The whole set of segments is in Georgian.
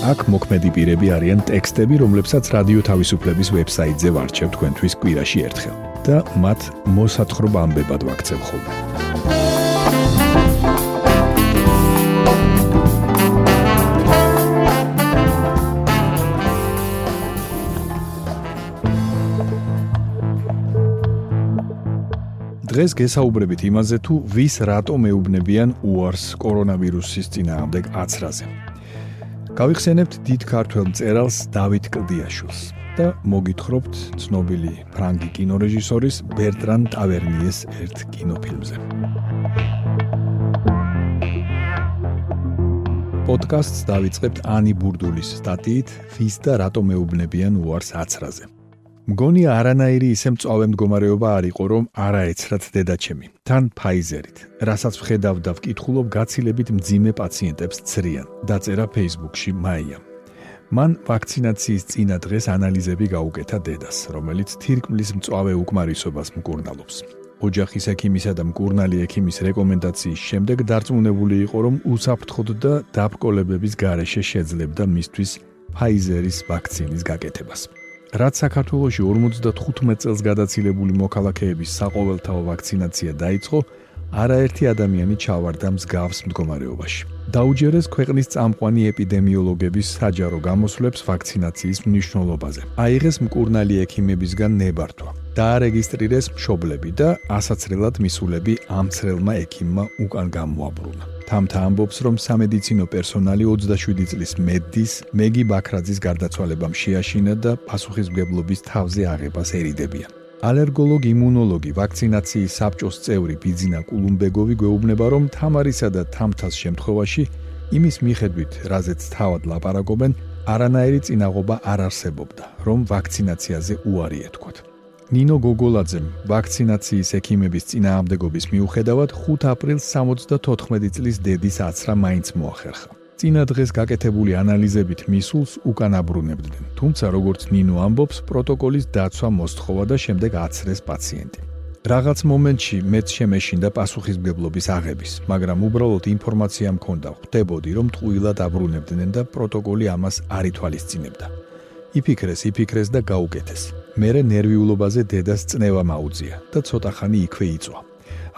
აქ მოქმედი პირები არიან ტექსტები, რომლებსაც რადიო თავისუფლების ვებსაიტზე ვარჩევ თქვენთვის კვირაში ერთხელ და მათ მოსათხრობ ამბებად ვაქცევ ხოლმე. დღეს გესაუბრებით იმაზე თუ ვის რატომ ეუბნებიან უარს კორონავირუსის წინააღმდეგ აცრაზე. გავიხსენებთ დიდ ქართველ მწერალს დავით კლდიაშვილს და მოგითხრობთ ცნობილი ფრანგი კინორეჟისორის ბერტრან ტავერნიეს ერთ კინოფილმზე. პოდკასტს დავიწყებთ ანი ბურდულის სტატიით „ვის და რატომ ეუბნებიან უარს აცრაზე“. მგონი არანაირი ისე მწვავე მდგომარეობა არ იყო რომ არაეცრად დედაჩემი თან ფაიზერით რასაც ვხედავ და ვკითხულობ გაცილებით მძიმე პაციენტებს ცრიან დაწერა Facebook-ში მაია. მან ვაქცინაციის წინა დღეს ანალიზები გაუკეთა დედას რომელიც თირკმლის მწვავე უკმარისობას მკურნალობს. ოჯახის ექიმისა და მკურნალი ექიმის რეკომენდაციის შემდეგ დარწმუნებული იყო რომ უსაფრთხოდ და დაბრკოლებების გარეშე შეძლებდა მისთვის ფაიზერის ვაქცინის გაკეთებას რაც საქართველოში 55 წელს გადაცილებული მოქალაქეების საყოველთაო ვაქცინაცია დაიწყო, არაერთი ადამიანი ჩავარდა მსგავს მდგომარეობაში. დაუჯერეს ქვეყნის წამყვანი ეპიდემიოლოგების საჯარო გამოსვლებს ვაქცინაციის მნიშვნელობაზე. აიღეს მკურნალი ექიმებისგან ნებართვა. დაარეგისტრირეს მშობლები და ასაცრელად მისულები ამცრელმა ექიმმა უკან გამოაბრუნა. თამთა ამბობს, რომ სამედიცინო პერსონალი 27 წლის მედის მეგი ბაქრაძის გარდაცვალებამ შეაშინა და პასუხისმგებლობის თავზე აღებას ერიდებიან. ალერგოლოგი იმუნოლოგი ვაქცინაციის საბჭოს წევრი ბიძინა კულუმბეგოვი გვეუბნება, რომ თამარისა და თამთას შემთხვევაში იმის მიხედვით, რაზეც თავად ლაპარაკობენ, არანაირი წინაღობა არ არსებობდა, რომ ვაქცინაციაზე უარი ეთქვათ. ნინო გოგოლაძემ ვაქცინაციის ექიმების წინააღმდეგობის მიუხედავად 5 აპრილს 74 წლის დედის აცრა მაინც მოახერხა. წინა დღეს გაკეთებული ანალიზებით მისულს უკან აბრუნებდნენ. თუმცა როგორც ნინო ამბობს, პროტოკოლის დაცვა მოსთხოვა და შემდეგ აცრეს პაციენტი. რაღაც მომენტში მეც შემეშინდა პასუხისმგებლობის აღების, მაგრამ უბრალოდ ინფორმაცია მქონდა, ხვდებოდი რომ ტყუილად აბრუნებდნენ და პროტოკოლი ამას არ ითვალისწინებდა. იფიქრეს, იფიქრეს და გაუკეთეს. მერე ნერვიულობაზე დედას წნევა მაუძია და ცოტა ხანი იქვე იწვა.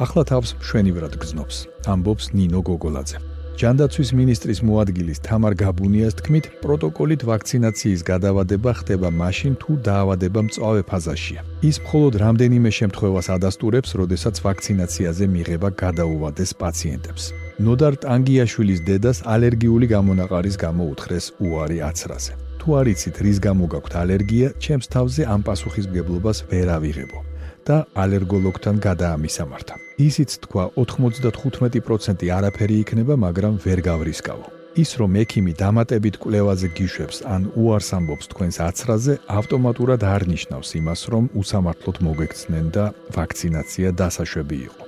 ახლა თავს მშვენივრად გზნობს, ამბობს ნინო გოგოლაძე. ჯანდაცვის მინისტრის მოადგილის თამარ გაბუნიას თქმით, პროტოკოლით ვაქცინაციის გადავადება ხდება მაშინ თუ დაავადება მწვავე ფაზაშია. ის მხოლოდ რამდენიმე შემთხვევას ადასტურებს, როდესაც ვაქცინაციაზე მიღება გადაუვადეს პაციენტებს. ნოდარ ტანგიაშვილის დედას ალერგიული გამონაყარის გამო უთხრეს უარი აცრაზე. თუ არ იცით რის გამო გაქვთ ალერგია, ჩემს თავზე ამ პასუხისმგებლობას ვერ ავიღებო და ალერგოლოგთან გადაამისამართა. ისიც თქვა 95% არაფერი იქნება, მაგრამ ვერ გავრისკავო. ის რომ ექიმი დამატებით კვლევაზე გიშვებს ან უარს ამბობს თქვენს აცრაზე, ავტომატურად არ ნიშნავს იმას, რომ უსამართლოდ მოგექცნენ და ვაქცინაცია დასაშვები იყო.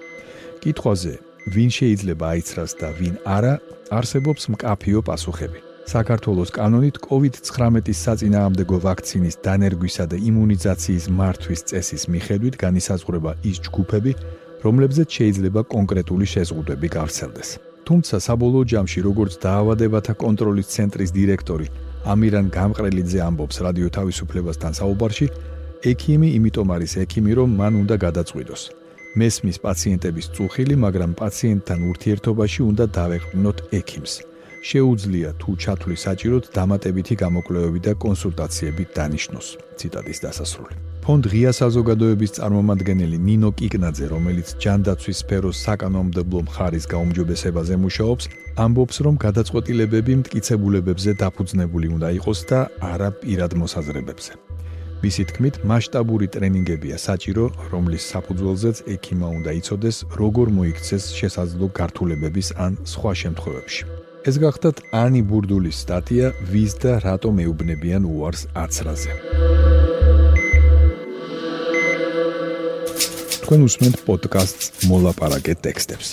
კითხვაზე, ვინ შეიძლება აიცრას და ვინ არა, არსებობს მკაფიო პასუხები. საქართველოს კანონით COVID-19-ის საწინააღმდეგო ვაქცინის დანერგვისა და იმუნიზაციის მართვის წესის მიხედვით განისაზღვრება ის ჯგუფები, რომლებზეც შეიძლება კონკრეტული შეზღუდვები გავრცელდეს. თუმცა საბოლოო ჯამში, როგორც დაავადებათა კონტროლის ცენტრის დირექტორი ამირან გამყრელიძე ამბობს რადიო თავისუფლებასთან საუბარში, ექიმი იმიტომ არის ექიმი, რომ მან უნდა გადაწყვიტოს. მესმის პაციენტების წუხილი, მაგრამ პაციენტთან ურთიერთობაში უნდა დავეყრდნოთ ექიმს. შეუძლია თუ ჩათვლის საჭიროდ დამატებითი გამოკვლევები და კონსულტაციები დანიშნოს. ციტატის დასასრული. ფონდ ღია საზოგადოების წარმომადგენელი ნინო კიკნაძე, რომელიც ჯანდაცვის სფეროს საკანონმდებლო მხარის გაუმჯობესებაზე მუშაობს, ამბობს, რომ გადაწყვეტილებები მტკიცებულებებზე დაფუძნებული უნდა იყოს და არა პირად მოსაზრებებზე. მისი თქმით, მასშტაბური ტრენინგებია საჭირო, რომლის საფუძველზეც ექიმა უნდა იცოდეს, როგორ მოიქცეს შესაძლო გართულებების ან სხვა შემთხვევებში. ეს გახდათ ანი ბურდულის სტატია ვის და რატომ ეუბნებიან უარს აცრაზე. თქვენ უსმენთ პოდკასტს მოლაპარაკე ტექსტებს.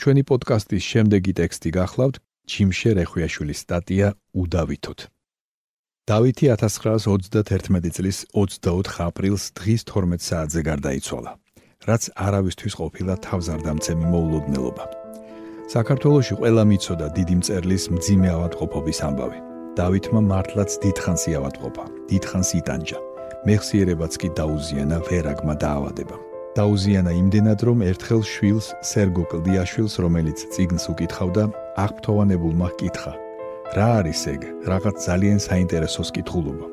ჩვენი პოდკასტის შემდეგი ტექსტი გახლავთ ჩიმშე რეხვიაშვილის სტატია უდავითოთ. დავითი 1931 წლის 24 აპრილს დღის 12 საათზე გარდაიცვალა, რაც არავისთვის ყოფილა თავზარდამცემი მოულოდნელობა. საქართველოში ყველა მიცოდა დიდი მწერლის მძიმე ავადმყოფობის ამბავი. დავითმა მართლაც დიდხანს იავადმყოფა, დიდხანს იტანჯა. მეხსიერებაც კი დაუზიანა ვერაგმა დაავადება. დაუზიანა იმდენად, რომ ერთხელ შვილს, სერგო კლდიაშვილს, რომელიც ციგნს უკითხავდა, აღფრთოვანებულმა ჰკითხა: რა არის ეგ? რაღაც ძალიან საინტერესოს კითხულობა.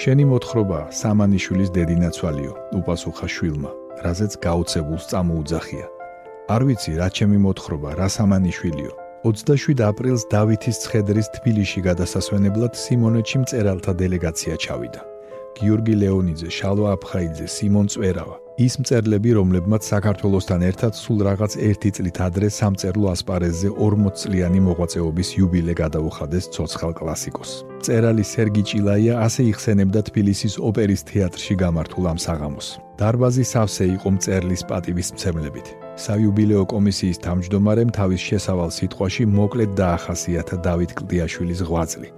შენი მოთხრობა სამანიშვილის დედინაცვალიო, უპასუხა შვილმა, რაზეც გაუცებულს წამოუძახია. არ ვიცი რა ჩემი მოთხრობა, რა სამანიშვილიო. 27 აპრილს დავითის ცხედრის თბილისში გადასასვენებლად სიმონეთში მწერალთა დელეგაცია ჩავიდა. გიორგი ლეონიძე, შალვა აფხაიძე, სიმონ წვერავა, ის მწერლები, რომლებმაც საქართველოსთან ერთად სულ რაღაც ერთი წლით ადრე სამწერლო ასპარეზზე 40 წლიანი მოღვაწეობის იუბილე გადაუხადეს ცოცხალ კლასიკოს. მწერალი სერგი ჭილაია ასე იხსენებდა თბილისის ოპერის თეატრში გამართულ ამ საღამოს. დარბაზი სავსე იყო მწერლის პატივის მცემლებით. საიუბილეო კომისიის თავმჯდომარემ თავის შესავალ სიტყვაში მოკლედ დაახასიათა დავით კლდიაშვილის ღვაწლი.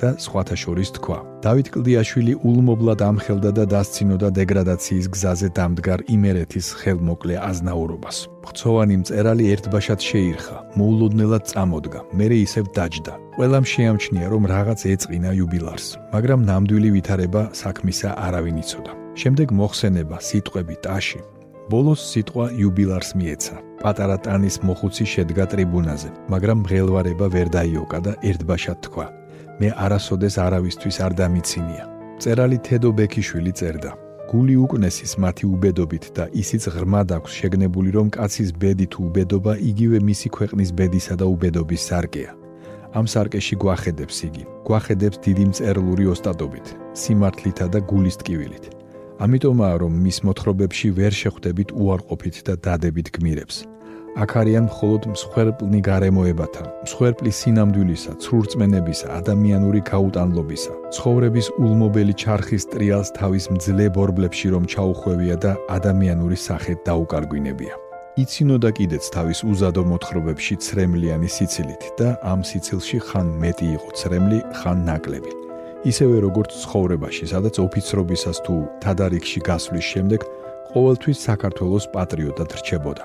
და სხვათა შორის თქვა. დავით კლდიაშვილი ულმობლად ამხელდა და დასცინოდა დეგრადაციის გზაზე დამდგარ იმერეთის ხელმოკლე აზნაურობას. ხრცოვანი მწერალი ერთბაშად შეირხა, მოულოდნელად წამოდგა, მერე ისევ დაჯდა. ყველამ შეამჩნია, რომ რაღაც ეწყინა იუბილარს, მაგრამ ნამდვილი ვითარება საქმისა არავინ იცოდა. შემდეგ მოხსენება, სიტყვები, ტაში. ბოლოს სიტყვა იუბილარს მიეცა. პატარა ტანის მოხუცი შედგა ტრიბუნაზე, მაგრამ მღელვარება ვერ დაიოკა და ერთბაშად თქვა: მე არასოდეს არავისთვის არ დამიცინია. წერალი თედო ბექიშვილი წერდა. გული უკნესის მათი უბედობით და ისიც ღრმად აქვს შეგნებული რომ კაცის ბედი თუ უბედობა იგივე მისი ქვეყნის ბედისა და უბედობის სარკეა. ამ სარკეში გვახედებს იგი. გვახედებს დიდი მწერლური ოსტატობით, სიმართლითა და გულის ტკივილით. ამიტომაა რომ მის მოთხრობებში ვერ შეხვდებით უარყოფით და დადებით გმირებს. აქ არიან მხოლოდ მსხვერპლნი გარემოებათა, მსხვერპლი სინამდვილისა, ცრურწმენებისა, ადამიანური გაუტანლობისა, ცხოვრების ულმობელი ჩარხის ტრიალს თავის მძლე ბორბლებში რომ ჩაუხვევია და ადამიანური სახე დაუკარგვინებია. იცინოდა კიდეც თავის უზადო მოთხრობებში ცრემლიანი სიცილით და ამ სიცილში ხან მეტი იყო ცრემლი, ხან ნაკლები. ისევე როგორც ცხოვრებაში, სადაც ოფიცრობისას თუ თადარიგში გასვლის შემდეგ ყოველთვის საქართველოს პატრიოტად რჩებოდა.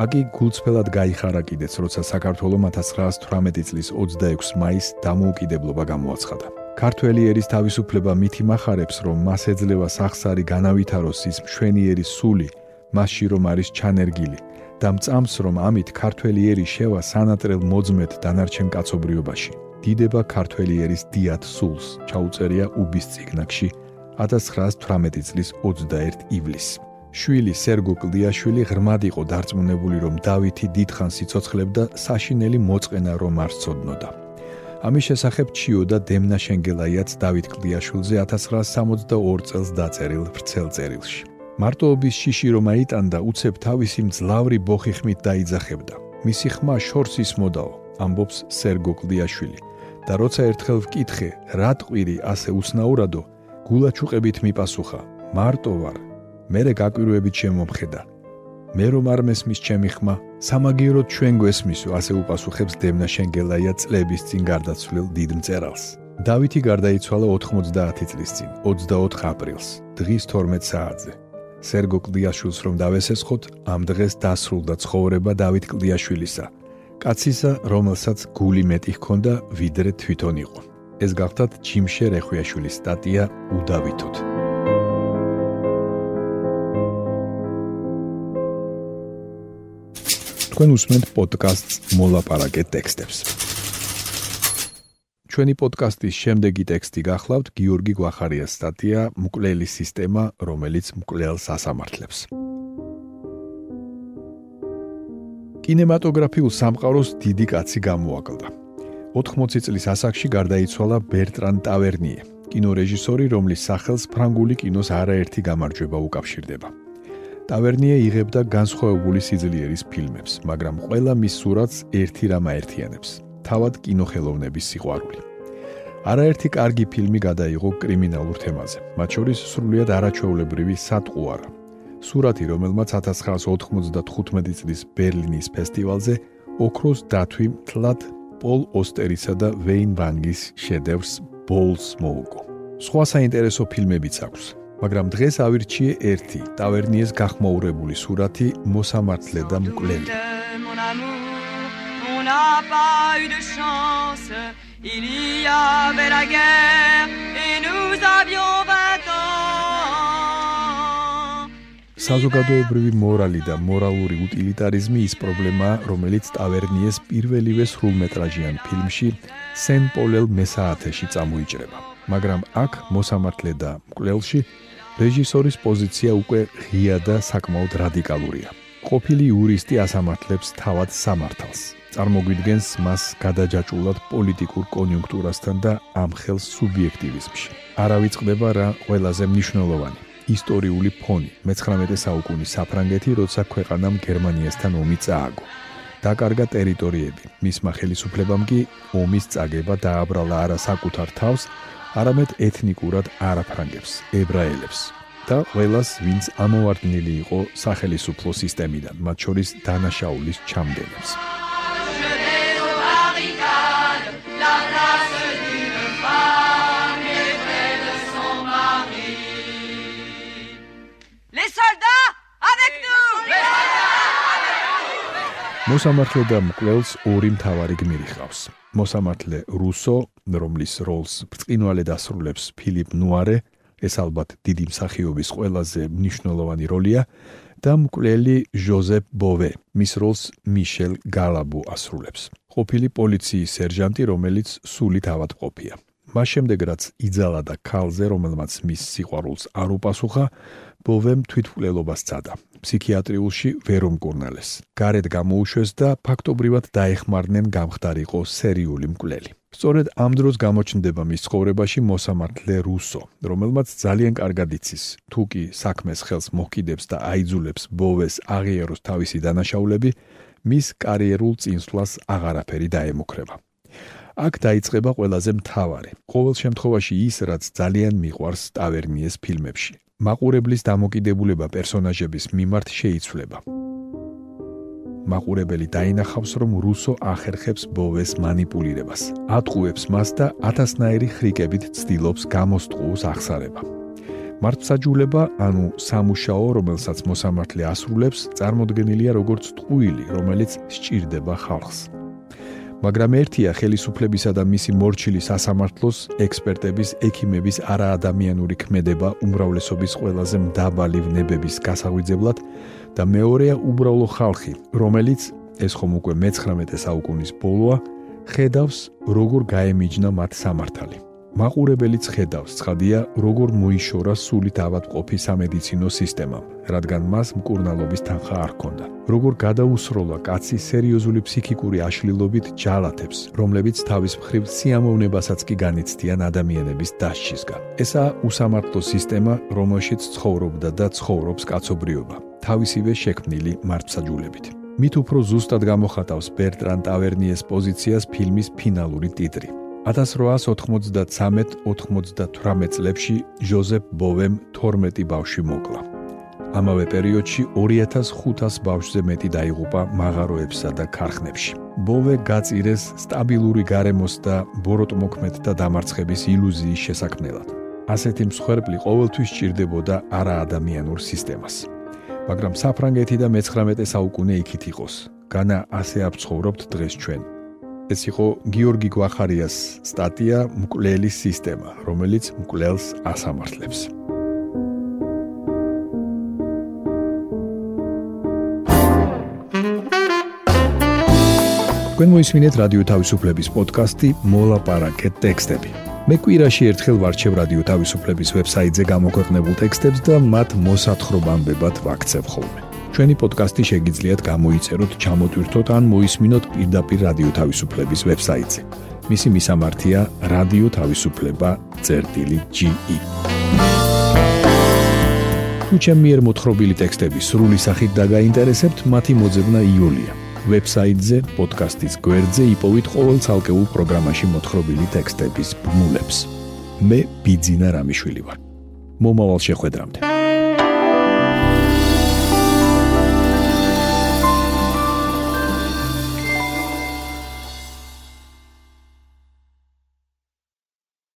აგი გულწრფელად გაიხარა კიდეც, როცა საქართველოს 1918 წლის 26 მაისს დამოუკიდებლობა გამოაცხადა. ქართველი ერის თავისუფლება მითი מחარებს, რომ მას ეძლევა სახსარი განავითაროს ის მშვენიერი სული, მასში რომ არის ჩანერგილი და მწამს რომ ამით ქართველი ერი შევა სანატრელ მოძმეთ დანარჩენ კაცობრიობაში. დიდება ქართველი ერის დიათ სულს, ჩაუწერია უბის ციგნაკში 1918 წლის 21 ივლისს. შვილი სერგო კლდიაშვილი ღრმად იყო დარწმუნებული, რომ დავითი დიდხანს იცოცხლებდა საშინელი მოწყენა რომ არ სწოდნოდა. ამის შესახებ ჩიოდა დემნა შენგელაიაც დავით კლდიაშვილზე 1962 წელს დაწერილ ვრცელ წერილში. მარტოობის შიში რომ აიტანდა, უცებ თავისი მძლავრი ბოხი ხმით დაიძახებდა. მისი ხმა შორს ისმოდაო, ამბობს სერგო კლდიაშვილი. და როცა ერთხელ ვკითხე, რა ტყვირი ასე უცნაურადო, გულაჩუყებით მიპასუხა: მარტო ვარ, მერე გაკვირვებით შემომხედა. მე რომ არ მესმის ჩემი ხმა, სამაგიეროდ ჩვენ გვესმისო, ასე უპასუხებს დემნა შენგელაია წლების წინ გარდაცვლილ დიდ მწერალს. დავითი გარდაიცვალა 90 წლის წინ, 24 აპრილს, დღის 12 საათზე. სერგო კლდიაშვილს რომ დავესესხოთ, ამ დღეს დასრულდა ცხოვრება დავით კლდიაშვილისა. კაცისა, რომელსაც გული მეტი ჰქონდა, ვიდრე თვითონ იყო. ეს გახდათ ჩიმშე რეხვიაშვილის სტატია უდავითოთ. თქვენ უსმენთ პოდკასტს მოლაპარაკე ტექსტებს. ჩვენი პოდკასტის შემდეგი ტექსტი გახლავთ გიორგი გვახარიას სტატია მკვლელი სისტემა, რომელიც მკვლელს ასამართლებს. კინემატოგრაფიულ სამყაროს დიდი კაცი გამოაკლდა. 80 წლის ასაკში გარდაიცვალა ბერტრან ტავერნიე, კინორეჟისორი, რომლის სახელს ფრანგული კინოს არაერთი გამარჯვება უკავშირდება. ტავერნიე იღებდა განსხვავებული სიძლიერის ფილმებს, მაგრამ ყველა მის სურათს ერთი რამ აერთიანებს: თავად კინოხელოვნების სიყვარული. არაერთი კარგი ფილმი გადაიღო კრიმინალურ თემაზე, მათ შორის სრულიად არაჩვეულებრივი სატყუარა. სურათი, რომელმაც 1995 წლის ბერლინის ფესტივალზე ოქროს დათვი თლად პოლ ოსტერისა და ვეინ ვანგის შედევრს ბოლს მოუგო. სხვა საინტერესო ფილმებიც აქვს, მაგრამ დღეს ავირჩიე ერთი ტავერნიეს გახმაურებული სურათი მოსამართლე და მკვლელი. Il y avait la guerre et nous avions 20 საზოგადოებრივი მორალი და მორალური უტილიტარიზმი ის პრობლემაა, რომელიც ტავერნიეს პირველივე სრულმეტრაჟიან ფილმში სენ პოლელ მესაათეში წამოიჭრება. მაგრამ აქ მოსამართლე და მკვლელში რეჟისორის პოზიცია უკვე ღია და საკმაოდ რადიკალურია. ყოფილი იურისტი ასამართლებს თავად სამართალს. წარმოგვიდგენს მას გადაჯაჭულად პოლიტიკურ კონიუნქტურასთან და ამ ხელს სუბიექტივიზმში. არავიწყდება რა ყველაზე მნიშვნელოვანი ისტორიული ფონი. მე-19 საუკუნის საფრანგეთი, როცა ქვეყანამ გერმანიასთან ომი წააგო. დაკარგა ტერიტორიები. მისმა ხელისუფლებამ კი ომის წაგება დააბრალა არა საკუთარ თავს, არამედ ეთნიკურად არაფრანგებს, ებრაელებს და ყველას, ვინც ამოვარდნილი იყო სახელისუფლო სისტემიდან, მათ შორის დანაშაულის ჩამდენებს. მოსამართლე და მკვლელს ორი მთავარი გმირი ხავს. მოსამართლე რუსო, რომლის როლს ბრწყინვალე დასრულებს ფილიპ ნუარე, ეს ალბათ დიდი მსახიობის ყველაზე მნიშვნელოვანი როლია და მკვლელი ჟოზეფ ბოვე, მის როლს მიშელ გალაბუ ასრულებს. ყოფილი პოლიციის სერჟანტი, რომელიც სულით ავადმყოფია. მას შემდეგ რაც იძალა და ქალზე, რომელმაც მის სიყვარულს არ უპასუხა, ბოვემ თვითმკვლელობას წადა. ფსიქიატრიულში ვერ უმკურნალეს. გარეთ გამოუშვეს და ფაქტობრივად დაეხმარნენ გამხდარიყო სერიული მკვლელი. სწორედ ამ დროს გამოჩნდება მის ცხოვრებაში მოსამართლე რუსო, რომელმაც ძალიან კარგად იცის, თუ კი საქმეს ხელს მოხიდებს და აიძულებს ბოვეს აღიაროს თავისი დანაშაულები, მის კარიერულ წინსვლას აღარაფერი დაემუქრება. აქ დაიწყება ყველაზე მთავარი. ყოველ შემთხვევაში ის, რაც ძალიან მიყვარს ტავერნიეს ფილმებში. მაყურებლის დამოკიდებულება პერსონაჟების მიმართ შეიცვლება. მაყურებელი დაინახავს, რომ რუსო ახერხებს ბოვეს манипулირებას, ატყუებს მას და ათასნაირი ხრიკებით ცდილობს გამოსტყუოს აღსარება. მართსაჯულება, ანუ სამუშაო, რომელსაც მოსამართლე ასრულებს, წარმოდგენილია როგორც ტყუილი, რომელიც სჭირდება ხალხს. მაგრამ ერთია ხელისუფლებისა და მისი მორჩილის სასამართლოს ექსპერტების, ექიმების არაადამიანური ქმედება უმრავლესობის ყველაზე მდაბალი ვნებების გასაღვიძებლად და მეორეა უბრალო ხალხი, რომელიც ეს ხომ უკვე მე-19 საუკუნის ბოლოა, ხედავს როგორ გაემიჯნა მათ სამართალი. მაყურებელიც ხედავს, ცხადია, როგორ მოიშორა სულით ავადმყოფი სამედიცინო სისტემამ, რადგან მას მკურნალობის თანხა არ ჰქონდა. როგორ გადაუსროლა კაცი სერიოზული ფსიქიკური აშლილობით ჯალათებს, რომლებიც თავის მხრივ სიამოვნებასაც კი განიცდიან ადამიანების დასჯისგან. ესაა უსამართლო სისტემა, რომელშიც ცხოვრობდა და ცხოვრობს კაცობრიობა, თავისივე შექმნილი მართლმსაჯულებით. მით უფრო ზუსტად გამოხატავს ბერტრან ტავერნიეს პოზიციას ფილმის ფინალური ტიტრი. 1893-98 წლებში ჟოზეფ ბოვემ 12 ბავშვი მოკლა. ამავე პერიოდში 2500 ბავშვზე მეტი დაიღუპა მაღაროებსა და ქარხნებში. ბოვე გაწირეს სტაბილური გარემოს და ბოროტმოქმედთა დამარცხების ილუზიის შესაქმნელად. ასეთი მსხვერპლი ყოველთვის სჭირდებოდა არაადამიანურ სისტემას. მაგრამ საფრანგეთი და მე-19 საუკუნე იქით იყოს. განა ასე აფცხოვრობთ დღეს ჩვენ. ეს იყო გიორგი გვახარიას სტატია მკვლელის სისტემა, რომელიც მკვლელს ასამართლებს. თქვენ მოისმინეთ რადიო თავისუფლების პოდკასტი მოლაპარაკეთ ტექსტები. მე კვირაში ერთხელ ვარჩევ რადიო თავისუფლების ვებსაიტზე გამოქვეყნებულ ტექსტებს და მათ მოსათხრობამდე ვაქცევ ხოლმე. ჩვენი პოდკასტი შეგიძლიათ გამოიწეროთ, ჩამოტვირთოთ ან მოისმინოთ პირდაპირ რადიო თავისუფლების ვებსაიტზე. მისი მისამართია რადიო თავისუფლება.ge. თუ ჩემი მიერ მოთხრობილი ტექსტები სრული სახით დაგაინტერესებთ, მათი მოძებნა იულია. ვებსაიტზე, პოდკასტის გვერდზე იპოვეთ ყოველ ცალკეულ პროგრამაში მოთხრობილი ტექსტების ბმულებს. მე ბიძინა რამიშვილი ვარ. მომავალ შეხვედრამდე.